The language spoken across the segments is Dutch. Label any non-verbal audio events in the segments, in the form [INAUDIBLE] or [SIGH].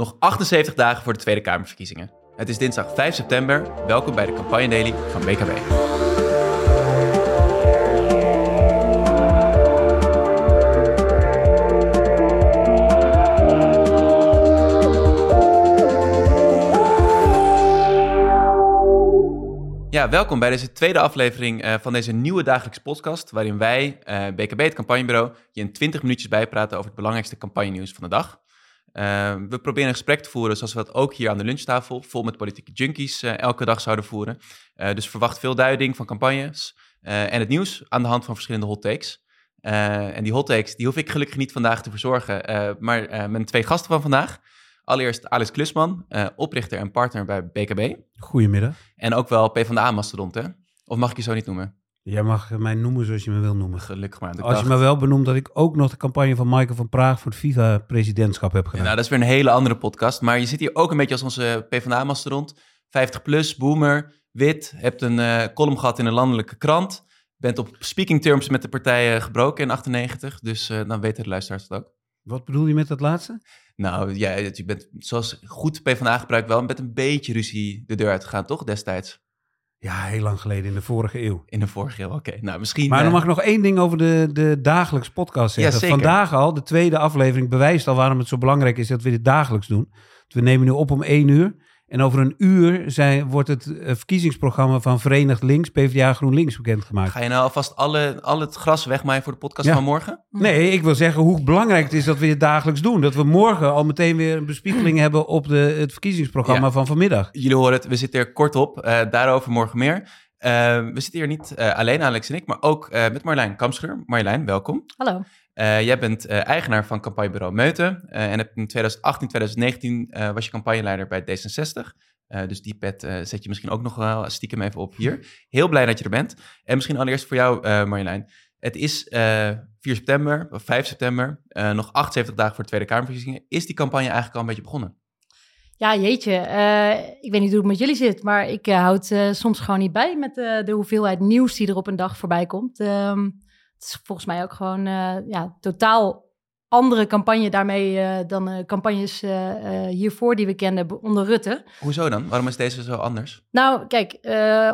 Nog 78 dagen voor de Tweede Kamerverkiezingen. Het is dinsdag 5 september. Welkom bij de Campagne Daily van BKB. Ja, welkom bij deze tweede aflevering uh, van deze nieuwe dagelijkse podcast, waarin wij, BKB, het campagnebureau, je in 20 minuutjes bijpraten over het belangrijkste campagnenieuws van de dag. Uh, we proberen een gesprek te voeren zoals we dat ook hier aan de lunchtafel, vol met politieke junkies, elke dag zouden voeren. dus verwacht veel duiding van campagnes en het nieuws aan de hand van verschillende hot takes. en die hot takes, die hoef ik gelukkig niet vandaag te verzorgen, maar mijn twee gasten van vandaag. Allereerst Alex Klusman, uh, oprichter en partner bij BKB. Goedemiddag. En ook wel PvdA-mastodont, hè? Of mag ik je zo niet noemen? Jij mag mij noemen zoals je me wil noemen. Gelukkig maar. Als je me wel benoemt dat ik ook nog de campagne van Michael van Praag voor het FIFA-presidentschap heb gedaan. Ja, nou, dat is weer een hele andere podcast. Maar je zit hier ook een beetje als onze PvdA-mastodont. 50 plus, boomer, wit, hebt een uh, column gehad in een landelijke krant. Bent op speaking terms met de partijen gebroken in 98. Dus uh, dan weten de luisteraars het ook. Wat bedoel je met dat laatste? Nou, ja, je bent zoals goed PvdA gebruikt wel met een beetje ruzie de deur uitgegaan, toch, destijds? Ja, heel lang geleden, in de vorige eeuw. In de vorige eeuw, oké. Nou, misschien... Maar dan uh... mag ik nog één ding over de, de dagelijks podcast zeggen. Ja, Vandaag al, de tweede aflevering, bewijst al waarom het zo belangrijk is dat we dit dagelijks doen. We nemen nu op om één uur. En over een uur zijn, wordt het eh, verkiezingsprogramma van Verenigd Links, PvdA GroenLinks, bekendgemaakt. Ga je nou alvast alle, al het gras wegmaaien voor de podcast van morgen? Nee, ik wil zeggen hoe belangrijk het is dat we dit dagelijks doen. Dat we morgen al meteen weer een bespiegeling [CLEARS THROAT] hebben op de, het verkiezingsprogramma van vanmiddag. Jullie horen het, we zitten er kort op. Uh, daarover morgen meer. Uh, we zitten hier niet alleen, Alex en ik, maar ook met Marjolein Kamscheur. Marjolein, welkom. Hallo. Uh, jij bent uh, eigenaar van campagnebureau Meuten uh, en hebt in 2018, 2019 was je campagneleider bij D66. dus die pet zet je misschien ook nog wel stiekem even op hier. Heel blij dat je er bent. En misschien allereerst voor jou, Marjolein. Het is 4 september, of 5 september, nog 78 dagen voor de Tweede Kamerverkiezingen. Is die campagne eigenlijk al een beetje begonnen? Ja, jeetje. ik weet niet hoe het met jullie zit, maar ik houd soms gewoon niet bij met de hoeveelheid nieuws die er op een dag voorbij komt. Ehm, het is volgens mij ook gewoon uh, ja, totaal andere campagne daarmee uh, dan uh, campagnes hiervoor die we kenden onder Rutte. Hoezo dan? Waarom is deze zo anders? Nou, kijk,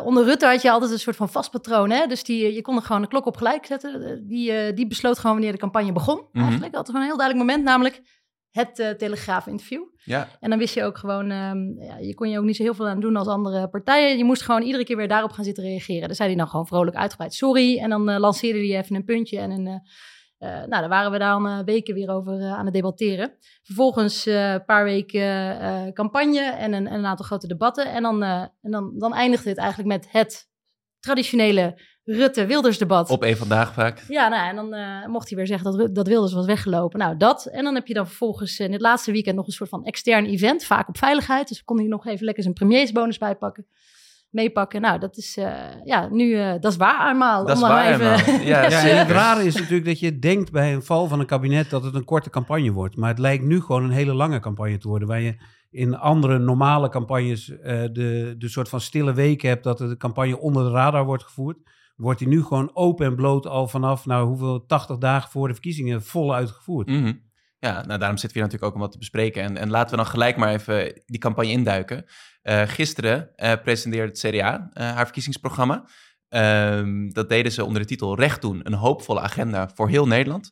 onder Rutte had je altijd een soort van vast patroon. Hè? Dus die, je kon er gewoon de klok op gelijk zetten. Die, die besloot gewoon wanneer de campagne begon. Mm -hmm. Eigenlijk altijd gewoon een heel duidelijk moment, namelijk het uh, Telegraaf-interview. Ja. En dan wist je ook gewoon, um, ja, je kon je ook niet zo heel veel aan doen als andere partijen. Je moest gewoon iedere keer weer daarop gaan zitten reageren. Dan zei hij dan gewoon vrolijk uitgebreid sorry. En dan uh, lanceerde hij even een puntje. En een, uh, nou, daar waren we dan weken weer over aan het debatteren. Vervolgens een paar weken campagne en een, een, aantal grote debatten. En dan, en dan, dan eindigde het eigenlijk met het traditionele Rutte-Wilders debat. Op een vandaag vaak. Ja, nou, en dan uh, mocht hij weer zeggen dat, dat Wilders was weggelopen. Nou, dat. En dan heb je dan vervolgens in het laatste weekend nog een soort van extern event, vaak op veiligheid. Dus kon hij nog even lekker zijn premiersbonus bijpakken. Meepakken. Nou, dat is, uh, ja, nu, uh, dat is waar allemaal. Dat is waar even... [LAUGHS] Ja, ja, en het rare is natuurlijk dat je denkt bij een val van een kabinet dat het een korte campagne wordt. Maar het lijkt nu gewoon een hele lange campagne te worden, waar je in andere normale campagnes uh, de, de soort van stille weken hebt dat de campagne onder de radar wordt gevoerd wordt hij nu gewoon open en bloot al vanaf, nou hoeveel, 80 dagen voor de verkiezingen vol uitgevoerd. -hmm. Ja, nou daarom zitten we hier natuurlijk ook om wat te bespreken. En, en laten we dan gelijk maar even die campagne induiken. Uh, gisteren uh, presenteerde het CDA uh, haar verkiezingsprogramma. Um, dat deden ze onder de titel Recht doen, een hoopvolle agenda voor heel Nederland.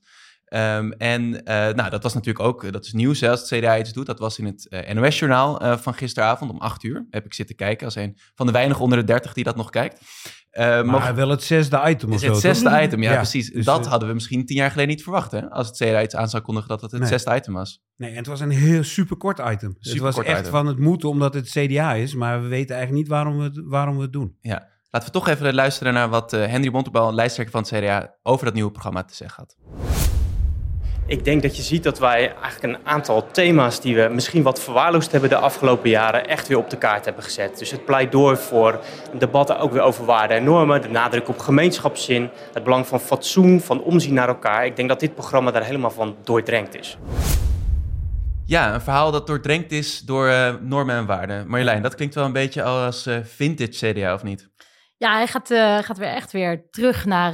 Um, en nou, dat was natuurlijk ook, dat is nieuws hè, als het CDA iets doet. Dat was in het NOS-journaal van gisteravond om 8 uur. Heb ik zitten kijken als een van de weinigen onder de 30 die dat nog kijkt. Uh, maar wel het zesde item of Het zesde item, ja, ja precies. Dus, dat uh, hadden we misschien tien jaar geleden niet verwacht, hè? Als het CDA iets aan zou kondigen dat het het nee. zesde item was. Nee, en het was een heel superkort item. Super het was echt item. van het moeten omdat het CDA is, maar we weten eigenlijk niet waarom we het, waarom we het doen. Ja, laten we toch even luisteren naar wat uh, Henry Bontebal, lijsttrekker van het CDA, over dat nieuwe programma te zeggen had. Ik denk dat je ziet dat wij eigenlijk een aantal thema's die we misschien wat verwaarloosd hebben de afgelopen jaren echt weer op de kaart hebben gezet. Dus het pleidooi voor debatten ook weer over waarden en normen, de nadruk op gemeenschapszin, het belang van fatsoen, van omzien naar elkaar. Ik denk dat dit programma daar helemaal van doordrenkt is. Ja, een verhaal dat doordrenkt is door uh, normen en waarden. Marjolein, dat klinkt wel een beetje als uh, vintage CDA, of niet? Ja, hij gaat, uh, gaat weer echt weer terug naar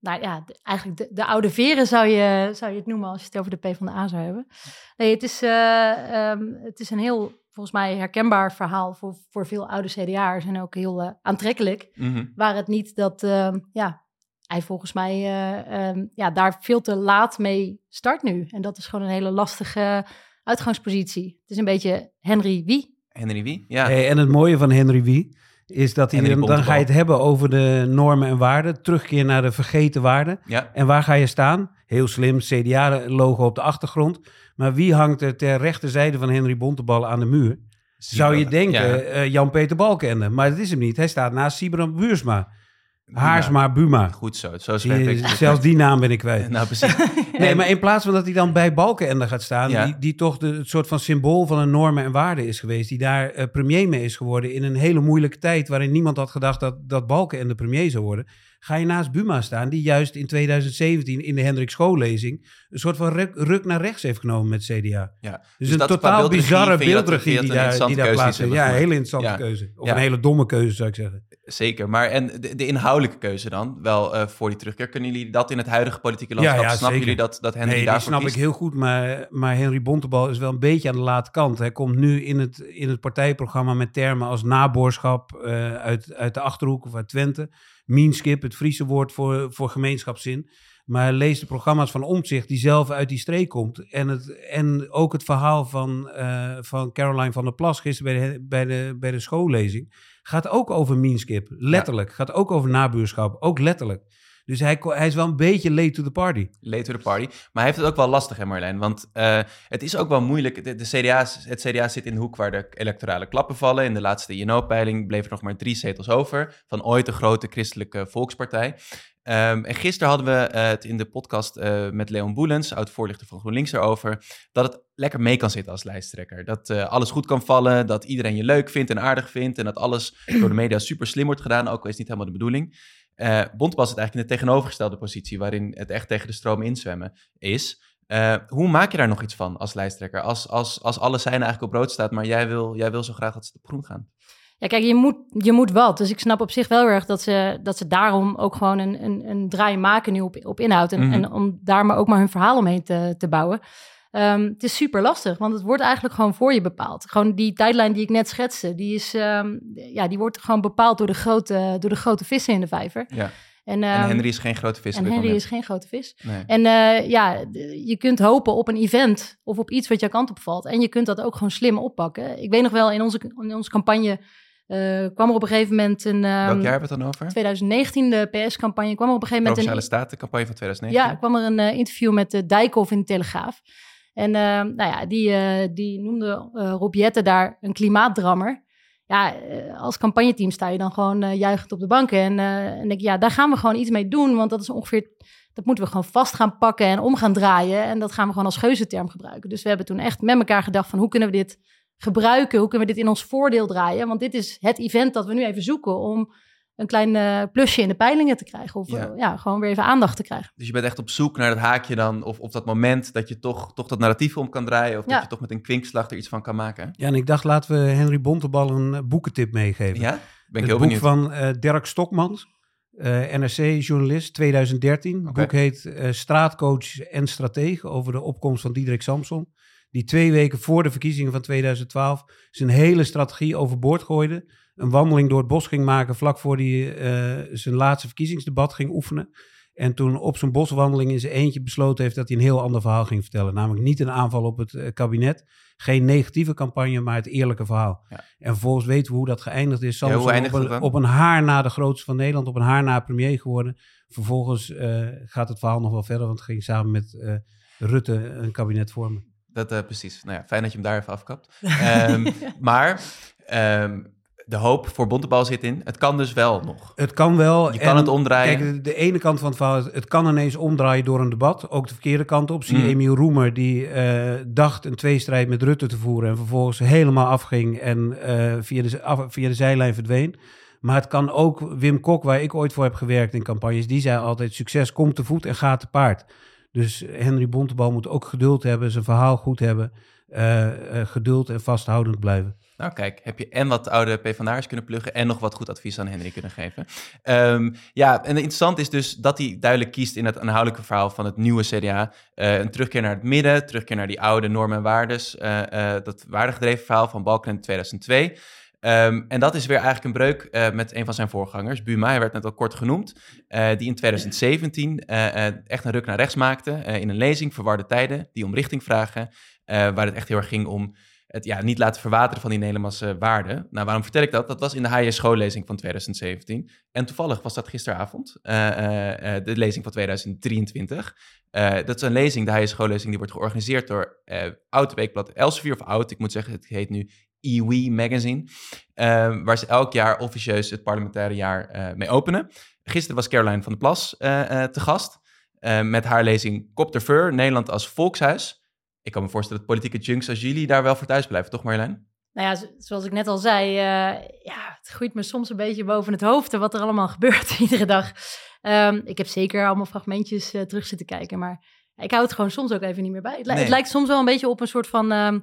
nou ja, de- eigenlijk de, de oude veren zou je, zou je het noemen als je het over de PvdA zou hebben. Nee, het is, eh, ehm, het is een heel, volgens mij, herkenbaar verhaal voor, voor veel oude CDA'ers en ook heel eh, aantrekkelijk. Mhm. Waar het niet dat, ehm, ja, hij volgens mij eh, ehm, ja, daar veel te laat mee start nu. En dat is gewoon een hele lastige uitgangspositie. Het is een beetje Henry wie? Henry wie? Ja. Hey, en het mooie van Henry Wie is dat hij, dan, dan ga je het hebben over de normen en waarden, terugkeer naar de vergeten waarden. ja. En waar ga je staan? Heel slim, CDA-logo op de achtergrond. Maar wie hangt er ter rechterzijde van Henry Bontebal aan de muur? Zou je denken, Ja. eh, Jan-Peter Balkenende. Maar dat is hem niet. Hij staat naast Sibram Buursma. Haarsma Buma. Goed zo, zo ik zelfs die naam ben ik kwijt. [LAUGHS] Nou, precies. Nee, maar in plaats van dat hij dan bij Balkenende gaat staan, Ja. die, die toch de, het soort van symbool van een normen en waarden is geweest, die daar eh, premier mee is geworden in een hele moeilijke tijd waarin niemand had gedacht dat, dat Balkenende premier zou worden, ga je naast Buma staan, die juist in 2017 in de Hendrik Schoollezing een soort van ruk, ruk naar rechts heeft genomen met CDA. Ja. Dus, Dus een totaal bizarre beeldregie die daar, die daar plaatsvindt. Ja, een hele interessante Ja. keuze. Of Ja. een hele domme keuze, zou ik zeggen. Zeker, maar en de, de inhoudelijke keuze dan, wel eh, voor die terugkeer. Kunnen jullie dat in het huidige politieke landschap, ja, snappen jullie dat, dat Henry nee, daarvoor snap kiest? ik heel goed. Maar, maar Henry Bontebal is wel een beetje aan de late kant. Hij komt nu in het, in het partijprogramma met termen als naboorschap eh, uit, uit de Achterhoek of uit Twente. Meanskip, het Friese woord voor, voor gemeenschapszin. Maar hij leest de programma's van Omtzigt, die zelf uit die streek komt. En, het, en ook het verhaal van, eh, van Caroline van der Plas gisteren bij de, bij, de, bij de schoollezing. Gaat ook over meanskip, letterlijk. Gaat ook over nabuurschap, ook letterlijk. Dus hij, hij is wel een beetje late to the party. Late to the party. Maar hij heeft het ook wel lastig, hè Marlijn? Want eh, het is ook wel moeilijk. De, de het CDA zit in de hoek waar de electorale klappen vallen. In de laatste INO-peiling bleef er nog maar drie zetels over. Van ooit een grote christelijke volkspartij. Ehm, en gisteren hadden we eh, het in de podcast eh, met Leon Boelens, oud-voorlichter van GroenLinks, erover. Dat het lekker mee kan zitten als lijsttrekker. Dat alles goed kan vallen. Dat iedereen je leuk vindt en aardig vindt. En dat alles door de media super slim wordt gedaan. Ook al is het niet helemaal de bedoeling. Eh Bontebal zit eigenlijk in de tegenovergestelde positie, waarin het echt tegen de stroom inzwemmen is. Eh, hoe maak je daar nog iets van als lijsttrekker? Als, als, als alle zijn eigenlijk op rood staat, maar jij wil, jij wil zo graag dat ze op groen gaan. Ja, kijk, je moet, je moet wat. Dus ik snap op zich wel erg dat ze, dat ze daarom ook gewoon een, een, een draai maken nu op, op inhoud. En, Mhm. en om daar maar ook maar hun verhaal omheen te, te bouwen. Ehm, het is super lastig, want het wordt eigenlijk gewoon voor je bepaald. Gewoon die tijdlijn die ik net schetste, die, is, ehm, ja, die wordt gewoon bepaald door de grote, door de grote vissen in de vijver. Ja. En, En ehm, Henry is geen grote vis en Henry moment. is geen grote vis. Nee. En eh, ja, je kunt hopen op een event of op iets wat jouw kant op valt. En je kunt dat ook gewoon slim oppakken. Ik weet nog wel, in onze, in onze campagne eh, kwam er op een gegeven moment een... Welk jaar hebben we het dan over? 2019, de PS-campagne, kwam er op een gegeven moment Provinciale een... Statencampagne van 2019. Ja, kwam er een eh, interview met de Dijkhoff in de Telegraaf. En eh, nou ja, die, eh, die noemde eh Rob Jetten daar een klimaatdrammer. Ja, als campagneteam sta je dan gewoon juichend op de banken. En, en denk ja, daar gaan we gewoon iets mee doen. Want dat is ongeveer, dat moeten we gewoon vast gaan pakken en om gaan draaien. En dat gaan we gewoon als geuzenterm gebruiken. Dus we hebben toen echt met elkaar gedacht van hoe kunnen we dit gebruiken? Hoe kunnen we dit in ons voordeel draaien? Want dit is het event dat we nu even zoeken om een klein eh, plusje in de peilingen te krijgen. Of Ja. ja. ja, gewoon weer even aandacht te krijgen. Dus je bent echt op zoek naar dat haakje dan, of, of dat moment dat je toch, toch dat narratief om kan draaien, of dat Ja. je toch met een kwinkslag er iets van kan maken. Ja, en ik dacht, laten we Henry Bontebal een eh, boekentip meegeven. Ja? Ben ik het heel boek benieuwd. van eh, Dirk Stokmans, eh, NRC-journalist, 2013. Het boek heet eh, Straatcoach en Stratege over de opkomst van Diederik Samson. Die twee weken voor de verkiezingen van 2012 zijn hele strategie overboord gooide. Een wandeling door het bos ging maken vlak voor hij eh, zijn laatste verkiezingsdebat ging oefenen. En toen op zijn boswandeling in zijn eentje besloten heeft dat hij een heel ander verhaal ging vertellen. Namelijk niet een aanval op het eh, kabinet. Geen negatieve campagne, maar het eerlijke verhaal. Ja. En vervolgens weten we hoe dat geëindigd is. Ja, hoe Samson eindigt op, het een, dan? op een haar na de grootste van Nederland, op een haar na premier geworden. Vervolgens eh, gaat het verhaal nog wel verder, want het ging samen met eh, Rutte een kabinet vormen. Dat, eh, precies. Nou ja, fijn dat je hem daar even afkapt. Ehm, [LAUGHS] maar ehm, de hoop voor Bontebal zit in, het kan dus wel nog. Het kan wel. Je kan het omdraaien. Kijk, de, de ene kant van het verhaal is, het kan ineens omdraaien door een debat. Ook de verkeerde kant op. Zie Mm. Emiel Roemer, die eh, dacht een tweestrijd met Rutte te voeren. En vervolgens helemaal afging en eh, via, de, af- via de zijlijn verdween. Maar het kan ook Wim Kok, waar ik ooit voor heb gewerkt in campagnes. Die zei altijd, succes komt te voet en gaat te paard. Dus Henry Bontebal moet ook geduld hebben, zijn verhaal goed hebben. eh, eh, geduld en vasthoudend blijven. Nou kijk, heb je en wat oude PvdA'ers kunnen pluggen en nog wat goed advies aan Henry kunnen geven. Ehm, ja, en interessant is dus dat hij duidelijk kiest in het inhoudelijke verhaal van het nieuwe CDA. Uh, een terugkeer naar het midden, terugkeer naar die oude normen en waardes. Uh, uh, dat waardegedreven verhaal van Balken in 2002. Um, en dat is weer eigenlijk een breuk uh, met een van zijn voorgangers, Buma, hij werd net al kort genoemd, uh, die in 2017 uh, echt een ruk naar rechts maakte in een lezing, Verwarde Tijden, die om richting vragen, waar het echt heel erg ging om het ja, niet laten verwateren van die Nederlandse waarden. Nou, waarom vertel ik dat? Dat was in de HJ schoollezing van 2017. En toevallig was dat gisteravond, de lezing van 2023. dat is een lezing, de HJ schoollezing, die wordt georganiseerd door Oud Weekblad Elsevier, of Oud, ik moet zeggen, het heet nu EWE Magazine, uh, waar ze elk jaar officieus het parlementaire jaar uh, mee openen. Gisteren was Caroline van der Plas uh, te gast met haar lezing Kop de Fur, Nederland als volkshuis. Ik kan me voorstellen dat politieke junks als jullie daar wel voor thuis blijven, toch Marjolein? Nou ja, zoals ik net al zei, ja, het groeit me soms een beetje boven het hoofd wat er allemaal [LAUGHS] gebeurt iedere dag. Um, ik heb zeker allemaal fragmentjes terug zitten kijken, maar ik hou het gewoon soms ook even niet meer bij. Het, nee. het lijkt soms wel een beetje op een soort van... Um,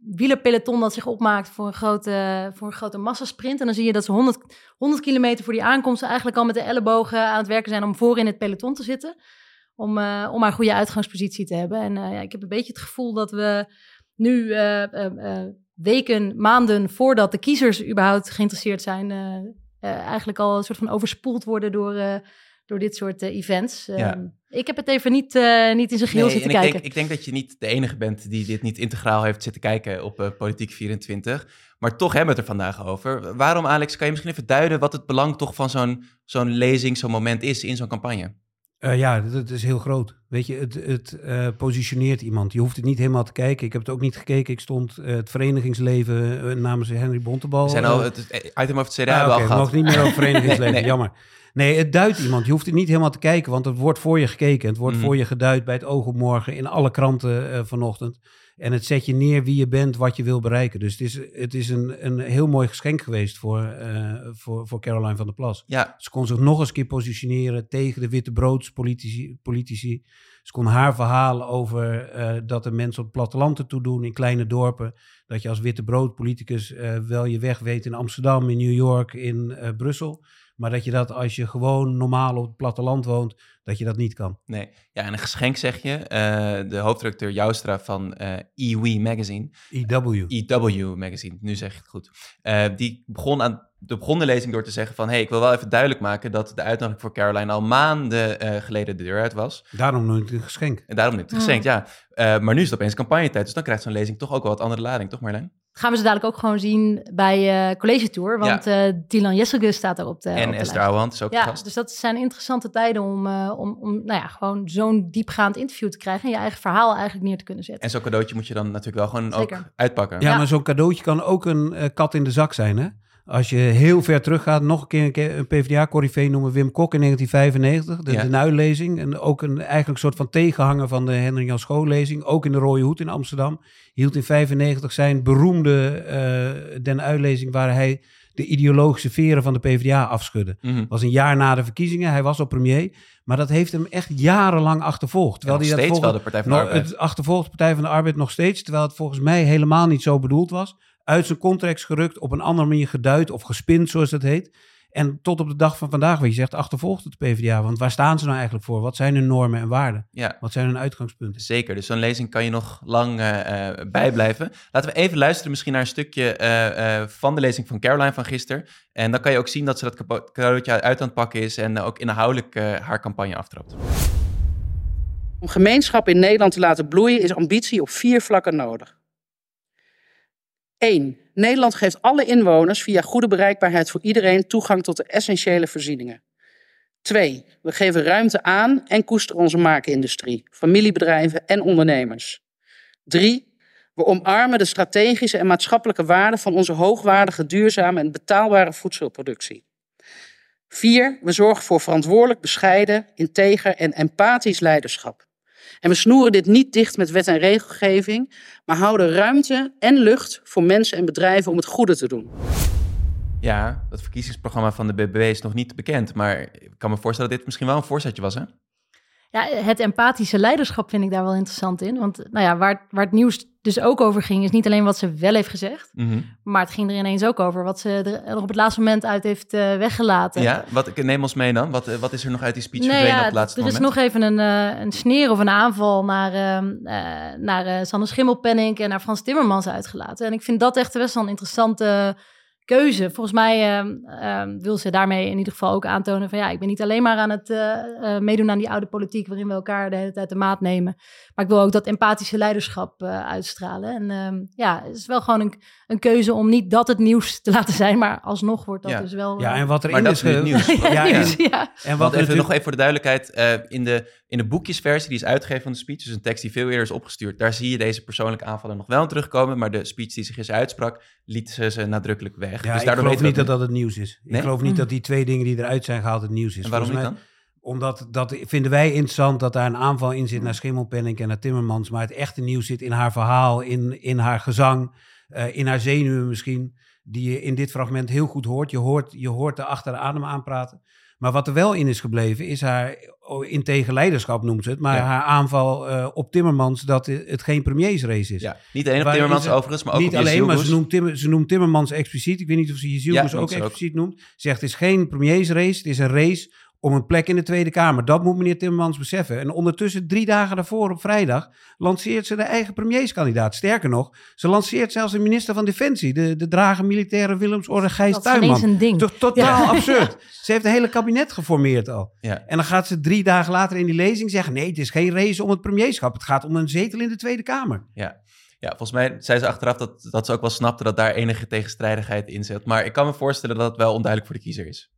wielerpeloton dat zich opmaakt voor een grote, voor een grote massasprint. En dan zie je dat ze 100, 100 kilometer voor die aankomst eigenlijk al met de ellebogen aan het werken zijn om voor in het peloton te zitten. Om, uh, om een goede uitgangspositie te hebben. En uh, ja, ik heb een beetje het gevoel dat we nu uh, weken, maanden voordat de kiezers überhaupt geïnteresseerd zijn, eigenlijk al een soort van overspoeld worden door door dit soort uh, events. Ja. Um, ik heb het even niet, uh, niet in zijn geheel nee, zitten ik kijken. Denk, ik denk dat je niet de enige bent die dit niet integraal heeft zitten kijken op uh, Politiek 24. Maar toch hebben we het er vandaag over. Waarom, Alex, kan je misschien even duiden wat het belang toch van zo'n zo'n lezing, zo'n moment is in zo'n campagne? Uh, ja, dat is heel groot. Weet je, het, het uh, positioneert iemand. Je hoeft het niet helemaal te kijken. Ik heb het ook niet gekeken. Ik stond uh, het verenigingsleven namens Henry Bontebal. We zijn al het, item over het CDA ah, okay, gehad. nog niet meer over [LAUGHS] verenigingsleven, nee. jammer. Nee, het duidt iemand. Je hoeft het niet helemaal te kijken, want het wordt voor je gekeken. Het wordt mm. voor je geduid bij het oog op morgen in alle kranten vanochtend. En het zet je neer wie je bent, wat je wil bereiken. Dus het is, het is een, een heel mooi geschenk geweest voor, uh, voor, voor Caroline van der Plas. Ja. Ze kon zich nog eens keer positioneren tegen de witte broodspolitici. Politici. Ze kon haar verhalen over uh, dat de mensen op het platteland ertoe doen, in kleine dorpen. Dat je als witte broodpoliticus uh, wel je weg weet in Amsterdam, in New York, in Brussel. Maar dat je dat als je gewoon normaal op het platteland woont, dat je dat niet kan. Nee, ja, en een geschenk zeg je. Uh, de hoofdredacteur Joustra van uh, EW Magazine. EW. EW Magazine, nu zeg je het goed. Uh, die begon aan de begon de lezing door te zeggen van... hé, hey, ik wil wel even duidelijk maken dat de uitnodiging voor Caroline al maanden uh, geleden de deur uit was. Daarom noem ik het een geschenk. En daarom noem ik het een geschenk, ja. Uh, maar nu is het opeens campagnetijd, dus dan krijgt zo'n lezing toch ook wel wat andere lading, toch Marlijn? Gaan we ze dadelijk ook gewoon zien bij uh, College Tour, want ja. Dylan Jesselgus staat er op de En Esther Ouwehand is ook Ja, gast. dus dat zijn interessante tijden om, om, om nou ja, gewoon zo'n diepgaand interview te krijgen... en je eigen verhaal eigenlijk neer te kunnen zetten. En zo'n cadeautje moet je dan natuurlijk wel gewoon Zeker. ook uitpakken. Ja, ja. maar zo'n cadeautje kan ook een kat in de zak zijn, hè? Als je heel ver teruggaat, nog een keer een PvdA-corrivee noemen, Wim Kok in 1995, de, ja. de Nuillezing. En ook een eigenlijk soort van tegenhanger van de Hendrik Jan Schoollezing, ook in de Rode Hoed in Amsterdam. Hield in 95 zijn beroemde uh, Den Uillezing, waar hij de ideologische veren van de PvdA afschudde. Mm was een jaar na de verkiezingen, hij was al premier. Maar dat heeft hem echt jarenlang achtervolgd. Terwijl hij dat volgens, wel de Partij van de Arbeid. Het achtervolgt de Partij van de Arbeid nog steeds, terwijl het volgens mij helemaal niet zo bedoeld was uit zijn context gerukt, op een andere manier geduid of gespind, zoals dat heet. En tot op de dag van vandaag, wat je zegt, achtervolgt het PvdA. Want waar staan ze nou eigenlijk voor? Wat zijn hun normen en waarden? Ja. Wat zijn hun uitgangspunten? Zeker, dus zo'n lezing kan je nog lang uh, uh, bijblijven. Laten we even luisteren misschien naar een stukje uh, van de lezing van Caroline van gisteren. En dan kan je ook zien dat ze dat cadeautje uit aan het pakken is en ook inhoudelijk haar campagne aftrapt. Om gemeenschap in Nederland te laten bloeien is ambitie op vier vlakken nodig. 1. Nederland geeft alle inwoners via goede bereikbaarheid voor iedereen toegang tot de essentiële voorzieningen. 2. We geven ruimte aan en koesteren onze maakindustrie, familiebedrijven en ondernemers. 3. We omarmen de strategische en maatschappelijke waarden van onze hoogwaardige, duurzame en betaalbare voedselproductie. 4. We zorgen voor verantwoordelijk, bescheiden, integer en empathisch leiderschap. En we snoeren dit niet dicht met wet en regelgeving, maar houden ruimte en lucht voor mensen en bedrijven om het goede te doen. Ja, dat verkiezingsprogramma van de BBB is nog niet bekend, maar ik kan me voorstellen dat dit misschien wel een voorzetje was, hè? Ja, het empathische leiderschap vind ik daar wel interessant in. Want nou ja, waar, waar het nieuws dus ook over ging, is niet alleen wat ze wel heeft gezegd, Mhm. maar het ging er ineens ook over wat ze er er op het laatste moment uit heeft eh, weggelaten. Ja, wat, neem ons mee dan. Wat, eh, wat is er nog uit die speech Nee, verdwenen ja, op het laatste er is moment? nog even een, eh, een sneer of een aanval naar, ehm, eh, naar Sanne Schimmelpenninck en naar Frans Timmermans uitgelaten. En ik vind dat echt best wel een interessante keuze. Volgens mij ehm, ehm, wil ze daarmee in ieder geval ook aantonen van ja, ik ben niet alleen maar aan het eh, eh, meedoen aan die oude politiek waarin we elkaar de hele tijd de maat nemen. Maar ik wil ook dat empathische leiderschap eh, uitstralen. En ehm, ja, het is wel gewoon een, een keuze om niet dat het nieuws te laten zijn, maar alsnog wordt dat Ja. dus wel... Ja, eh, en wat er Maar in dat is... nieuws. [LAUGHS] Ja, nieuws, en, ja. en wat even, natuurlijk- nog even voor de duidelijkheid. eh, in, de, in de boekjesversie die is uitgegeven van de speech, dus een tekst die veel eerder is opgestuurd, daar zie je deze persoonlijke aanvallen nog wel in terugkomen. Maar de speech die zich eens uitsprak, liet ze ze nadrukkelijk weg. Ja, dus ik geloof niet dat dat het nieuws is. Nee? Ik geloof niet Mm. dat die twee dingen die eruit zijn gehaald het nieuws is. En waarom niet Volgens dan? mij- Omdat dat vinden wij interessant dat daar een aanval in zit naar Schimmelpenninck en naar Timmermans. Maar het echte nieuws zit in haar verhaal, in, in haar gezang, eh, in haar zenuwen misschien. Die je in dit fragment heel goed hoort. Je hoort, je hoort de achter de adem aanpraten. Maar wat er wel in is gebleven, is haar oh, integer leiderschap noemt ze het. Maar Ja. haar aanval eh, op Timmermans dat het geen premiersrace is. Ja, niet alleen op Timmermans ze- overigens, maar ook niet op alleen, maar ze noemt, ze noemt Timmermans expliciet. Ik weet niet of ze Jezielgoes Ja, ook. expliciet noemt. Zegt, het is geen premiersrace, het is een race om een plek in de Tweede Kamer. Dat moet meneer Timmermans beseffen. En ondertussen, drie dagen daarvoor, op vrijdag, lanceert ze de eigen premierskandidaat. Sterker nog, ze lanceert zelfs een minister van Defensie, de, de drage militaire Willemsorde Gijs dat is een ding. Toch totaal Ja. [LAUGHS] absurd. Ze heeft een hele kabinet geformeerd al. Ja. En dan gaat ze drie dagen later in die lezing zeggen... nee, het is geen race om het premierschap. Het gaat om een zetel in de Tweede Kamer. Ja. ja, volgens mij zei ze achteraf dat, dat ze ook wel snapte dat daar enige tegenstrijdigheid in zit. Maar ik kan me voorstellen dat het wel onduidelijk voor de kiezer is.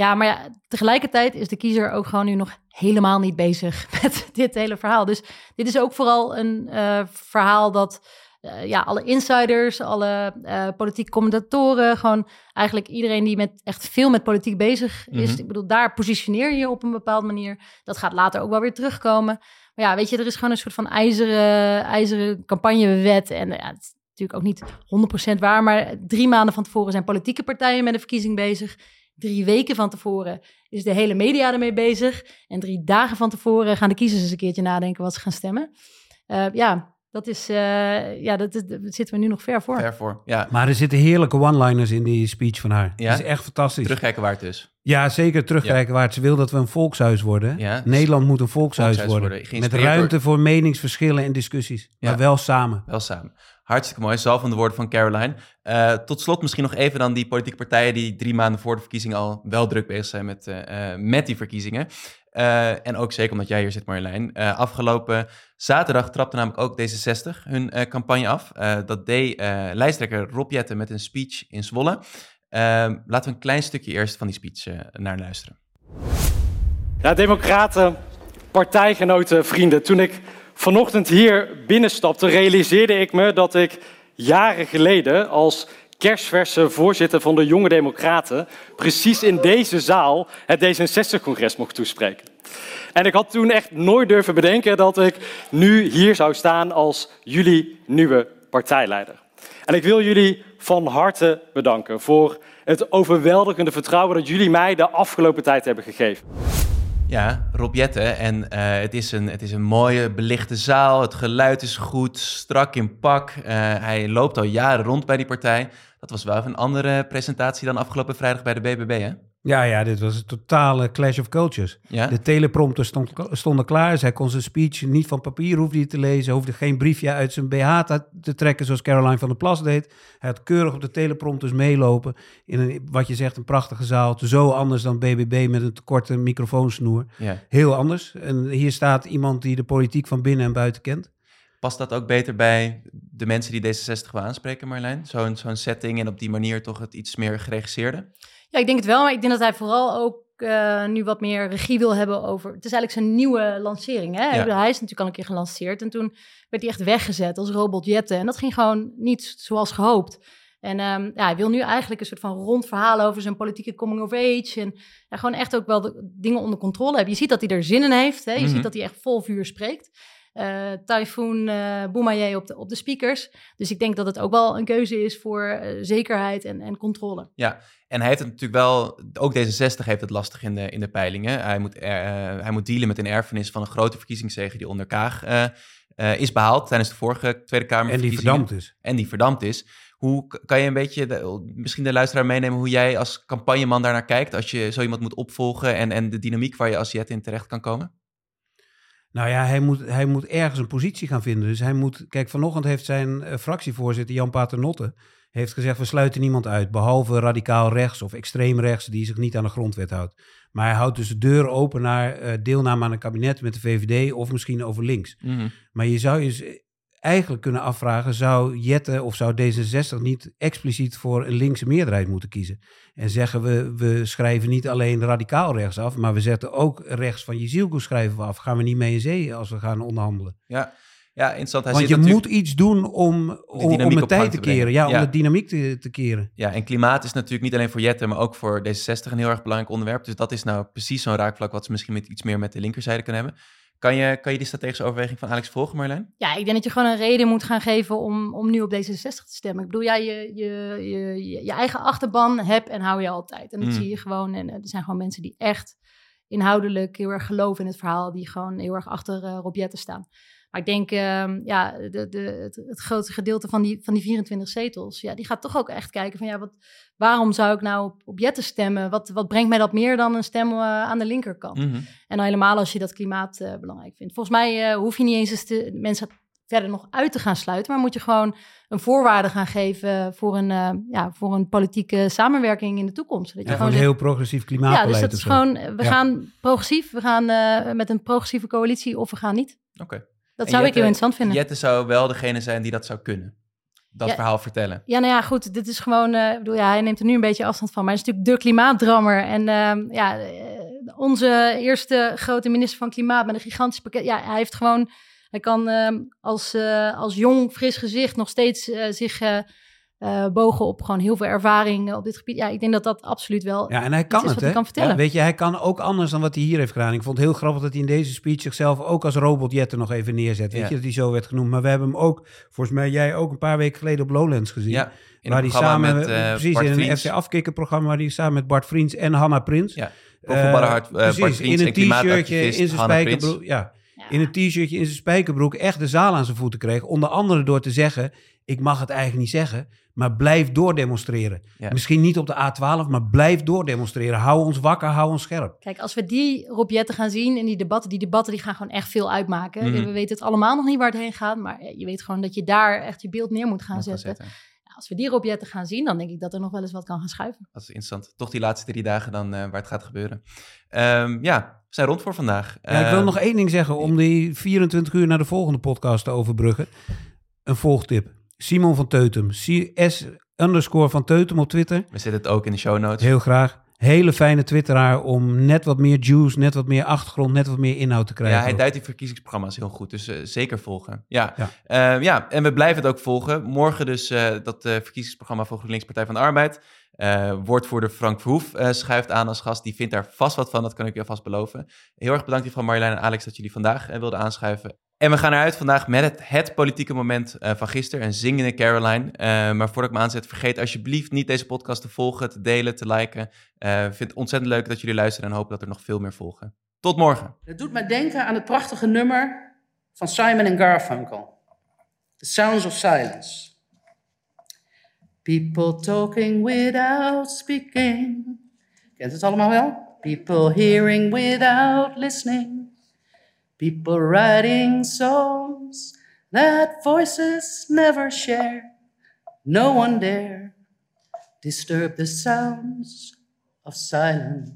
Ja, maar ja, tegelijkertijd is de kiezer ook gewoon nu nog helemaal niet bezig [LAUGHS] met dit hele verhaal. Dus dit is ook vooral een eh, verhaal dat eh, ja, alle insiders, alle eh politieke commentatoren, gewoon eigenlijk iedereen die met echt veel met politiek bezig is. Mhm. Ik bedoel, daar positioneer je je op een bepaalde manier. Dat gaat later ook wel weer terugkomen. Maar ja, weet je, er is gewoon een soort van ijzeren, ijzeren campagnewet. En ja, het is natuurlijk ook niet 100% waar, maar drie maanden van tevoren zijn politieke partijen met een verkiezing bezig. Drie weken van tevoren is de hele media ermee bezig. En drie dagen van tevoren gaan de kiezers eens een keertje nadenken wat ze gaan stemmen. Eh, ja, dat is, eh, ja, dat, dat zitten we nu nog ver voor. Ver voor. Ja, Maar er zitten heerlijke one-liners in die speech van haar. Ja? Dat is echt fantastisch. terugkijken waar het is. Ja, zeker terugkijken waar het ze wil dat we een volkshuis worden. Ja. Nederland moet een volkshuis, Volkshuis worden. worden. Met ruimte voor meningsverschillen en discussies. Ja. Maar wel samen. Wel samen. Hartstikke mooi. Zalvende woorden van Caroline. Eh, tot slot misschien nog even dan die politieke partijen die drie maanden voor de verkiezingen al wel druk bezig zijn met, eh, eh, met die verkiezingen. En ook zeker omdat jij hier zit, Marjolein. Afgelopen zaterdag trapte namelijk ook D66 hun campagne af. Dat deed lijsttrekker Rob Jetten met een speech in Zwolle. Laten we een klein stukje eerst van die speech naar luisteren. Ja, democraten, partijgenoten, vrienden. Toen ik vanochtend hier binnenstapte, realiseerde ik me dat ik jaren geleden als kerstverse voorzitter van de Jonge Democraten precies in deze zaal het D66-congres mocht toespreken. En ik had toen echt nooit durven bedenken dat ik nu hier zou staan als jullie nieuwe partijleider. En ik wil jullie van harte bedanken voor het overweldigende vertrouwen dat jullie mij de afgelopen tijd hebben gegeven. Ja, Rob Jetten. En eh, het, is een, het is een mooie, belichte zaal. Het geluid is goed, strak in pak. Eh, hij loopt al jaren rond bij die partij. Dat was wel even een andere presentatie dan afgelopen vrijdag bij de BBB, hè? Ja, ja, dit was een totale clash of cultures. Ja? De teleprompter stond, stonden klaar. Zij kon zijn speech niet van papier hoefde hij te lezen. Hoefde geen briefje uit zijn BH te, trekken zoals Caroline van der Plas deed. Hij had keurig op de teleprompters meelopen. In een, wat je zegt, een prachtige zaal. Zo anders dan BBB met een te korte microfoonsnoer. ja. Heel anders. En hier staat iemand die de politiek van binnen en buiten kent. Past dat ook beter bij de mensen die D66 wil aanspreken, Marlijn? Zo'n zo'n setting en op die manier toch het iets meer geregisseerde? Ja, ik denk het wel, maar ik denk dat hij vooral ook eh, nu wat meer regie wil hebben over... Het is eigenlijk zijn nieuwe lancering, hè? Ja. Hij is natuurlijk al een keer gelanceerd en toen werd hij echt weggezet als robot Jetten. En dat ging gewoon niet zoals gehoopt. En ehm, ja, hij wil nu eigenlijk een soort van rond verhaal over zijn politieke coming of age. En ja, gewoon echt ook wel de dingen onder controle hebben. Je ziet dat hij er zin in heeft. Hè? Je Mhm. ziet dat hij echt vol vuur spreekt. Eh Typhoon uh, Boumaier op de, op de speakers. Dus ik denk dat het ook wel een keuze is voor eh, zekerheid en, en controle. Ja, en hij heeft het natuurlijk wel, ook D66 heeft het lastig in de, in de peilingen. Hij moet, hij moet dealen met een erfenis van een grote verkiezingszege die onder Kaag eh, eh, is behaald tijdens de vorige Tweede Kamer. En die verdampt is. En die verdampt is. Hoe kan je een beetje, de- misschien de luisteraar meenemen, hoe jij als campagneman daarnaar kijkt als je zo iemand moet opvolgen en, en de dynamiek waar je als Jet in terecht kan komen? Nou ja, hij moet, hij moet ergens een positie gaan vinden. Dus hij moet... Kijk, vanochtend heeft zijn eh, fractievoorzitter Jan Paternotte... heeft gezegd, we sluiten niemand uit... behalve radicaal rechts of extreem rechts... die zich niet aan de grondwet houdt. Maar hij houdt dus de deur open naar eh, deelname aan een kabinet met de VVD... of misschien over links. Maar je zou je eigenlijk kunnen afvragen... zou Jette of zou D66 niet expliciet voor een linkse meerderheid moeten kiezen? En zeggen we, we schrijven niet alleen radicaal rechts af... maar we zetten ook rechts van Jezielko schrijven we af. Gaan we niet mee in zee als we gaan onderhandelen? Ja, ja interessant. Hij Want zit je moet iets doen om, om, het tijd te keren. Ja, om Ja. de dynamiek te, te keren. Ja, en klimaat is natuurlijk niet alleen voor Jette, maar ook voor D66 een heel erg belangrijk onderwerp. Dus dat is nou precies zo'n raakvlak wat ze misschien met iets meer met de linkerzijde kunnen hebben. Kan je, kan je die strategische overweging van Alex volgen, Marjolein? Ja, ik denk dat je gewoon een reden moet gaan geven om, om nu op D66 te stemmen. Ik bedoel, ja, je, je, je, je, eigen achterban hebt en hou je altijd. En dat Mm. zie je gewoon. En eh, er zijn gewoon mensen die echt inhoudelijk heel erg geloven in het verhaal. Die gewoon heel erg achter eh Rob Jetten staan. Maar ik denk, ehm, ja, de, de, het, het grootste gedeelte van die, van die 24 zetels, ja, die gaat toch ook echt kijken van, ja, wat, waarom zou ik nou op, op Jetten stemmen? Wat, wat brengt mij dat meer dan een stem eh, aan de linkerkant? Mhm. En dan helemaal als je dat klimaat eh, belangrijk vindt. Volgens mij eh, hoef je niet eens te, mensen verder nog uit te gaan sluiten, maar moet je gewoon een voorwaarde gaan geven voor een, ja, voor een politieke samenwerking in de toekomst. Dat je Ja, gewoon een heel progressief ja, klimaatbeleid dus dat is gewoon, we Ja. gaan progressief, we gaan met een progressieve coalitie of we gaan niet. Oké. Dat En zou ik Jette- heel interessant vinden. Jette zou wel degene zijn die dat zou kunnen. Dat Ja. verhaal vertellen. Ja, nou ja, goed. Dit is gewoon. eh, ik bedoel, ja, hij neemt er nu een beetje afstand van. Maar hij is natuurlijk de klimaatdrammer. En ehm, ja, eh, onze eerste grote minister van Klimaat met een gigantisch pakket. Ja, hij heeft gewoon. Hij kan ehm, als, eh, als jong, fris gezicht nog steeds zich eh, eh, bogen op gewoon heel veel ervaring eh, op dit gebied. Ja, ik denk dat dat absoluut wel. Ja, en hij kan is het, hè? hij kan vertellen. Ja, weet je, hij kan ook anders dan wat hij hier heeft gedaan. Ik vond het heel grappig dat hij in deze speech zichzelf ook als robotjetter nog even neerzet. Weet Ja. je, dat hij zo werd genoemd. Maar we hebben hem ook, volgens mij jij ook een paar weken geleden op Lowlands gezien. Ja, in waar hij programma samen, met eh, precies, Bart in een Vriends. FC Afkikkerprogramma, waar hij samen met Bart Vriends en Hanna Prins. Ja, precies, in en een t-shirtje, in zijn spijkerbroek. Ja, Ja. in een t-shirtje, in zijn spijkerbroek echt de zaal aan zijn voeten kreeg. Onder andere door te zeggen, ik mag het eigenlijk niet zeggen, maar blijf doordemonstreren. Ja. Misschien niet op de A12, maar blijf doordemonstreren. Hou ons wakker, hou ons scherp. Kijk, als we die Rob Jetten gaan zien in die debatten, die debatten die gaan gewoon echt veel uitmaken. Mhm. We weten het allemaal nog niet waar het heen gaat, maar je weet gewoon dat je daar echt je beeld neer moet gaan Moet gaan zetten. als we die Rob Jetten gaan zien, dan denk ik dat er nog wel eens wat kan gaan schuiven. Dat is interessant. Toch die laatste drie dagen dan eh, waar het gaat gebeuren. Ehm, ja, we zijn rond voor vandaag. Ja, ik wil Ehm, nog één ding zeggen om die 24 uur naar de volgende podcast te overbruggen. Een volgtip. Simon van Teutem. S underscore van Teutem op Twitter. We zetten het ook in de show notes. Heel graag. Hele fijne twitteraar om net wat meer juice, net wat meer achtergrond, net wat meer inhoud te krijgen. Ja, hij duidt die verkiezingsprogramma's heel goed, dus eh, zeker volgen. Ja. Ja. Ja. ja, en we blijven het ook volgen. Morgen dus eh, dat eh, verkiezingsprogramma voor GroenLinks Partij van de Arbeid. Eh woordvoerder Frank Verhoef eh, schuift aan als gast. Die vindt daar vast wat van, dat kan ik je alvast beloven. Heel erg bedankt van Marjolein en Alex dat jullie vandaag eh, wilden aanschuiven. En we gaan eruit vandaag met het, politieke moment van gisteren, een zingende Caroline. Maar voordat ik me aanzet, vergeet alsjeblieft niet deze podcast te volgen, te delen, te liken. Ik vind het ontzettend leuk dat jullie luisteren en hoop dat er nog veel meer volgen. Tot morgen. Het doet mij denken aan het prachtige nummer van Simon Garfunkel. The Sounds of Silence. People talking without speaking. Kent het allemaal wel? People hearing without listening. People writing songs that voices never share. No one dare disturb the sounds of silence.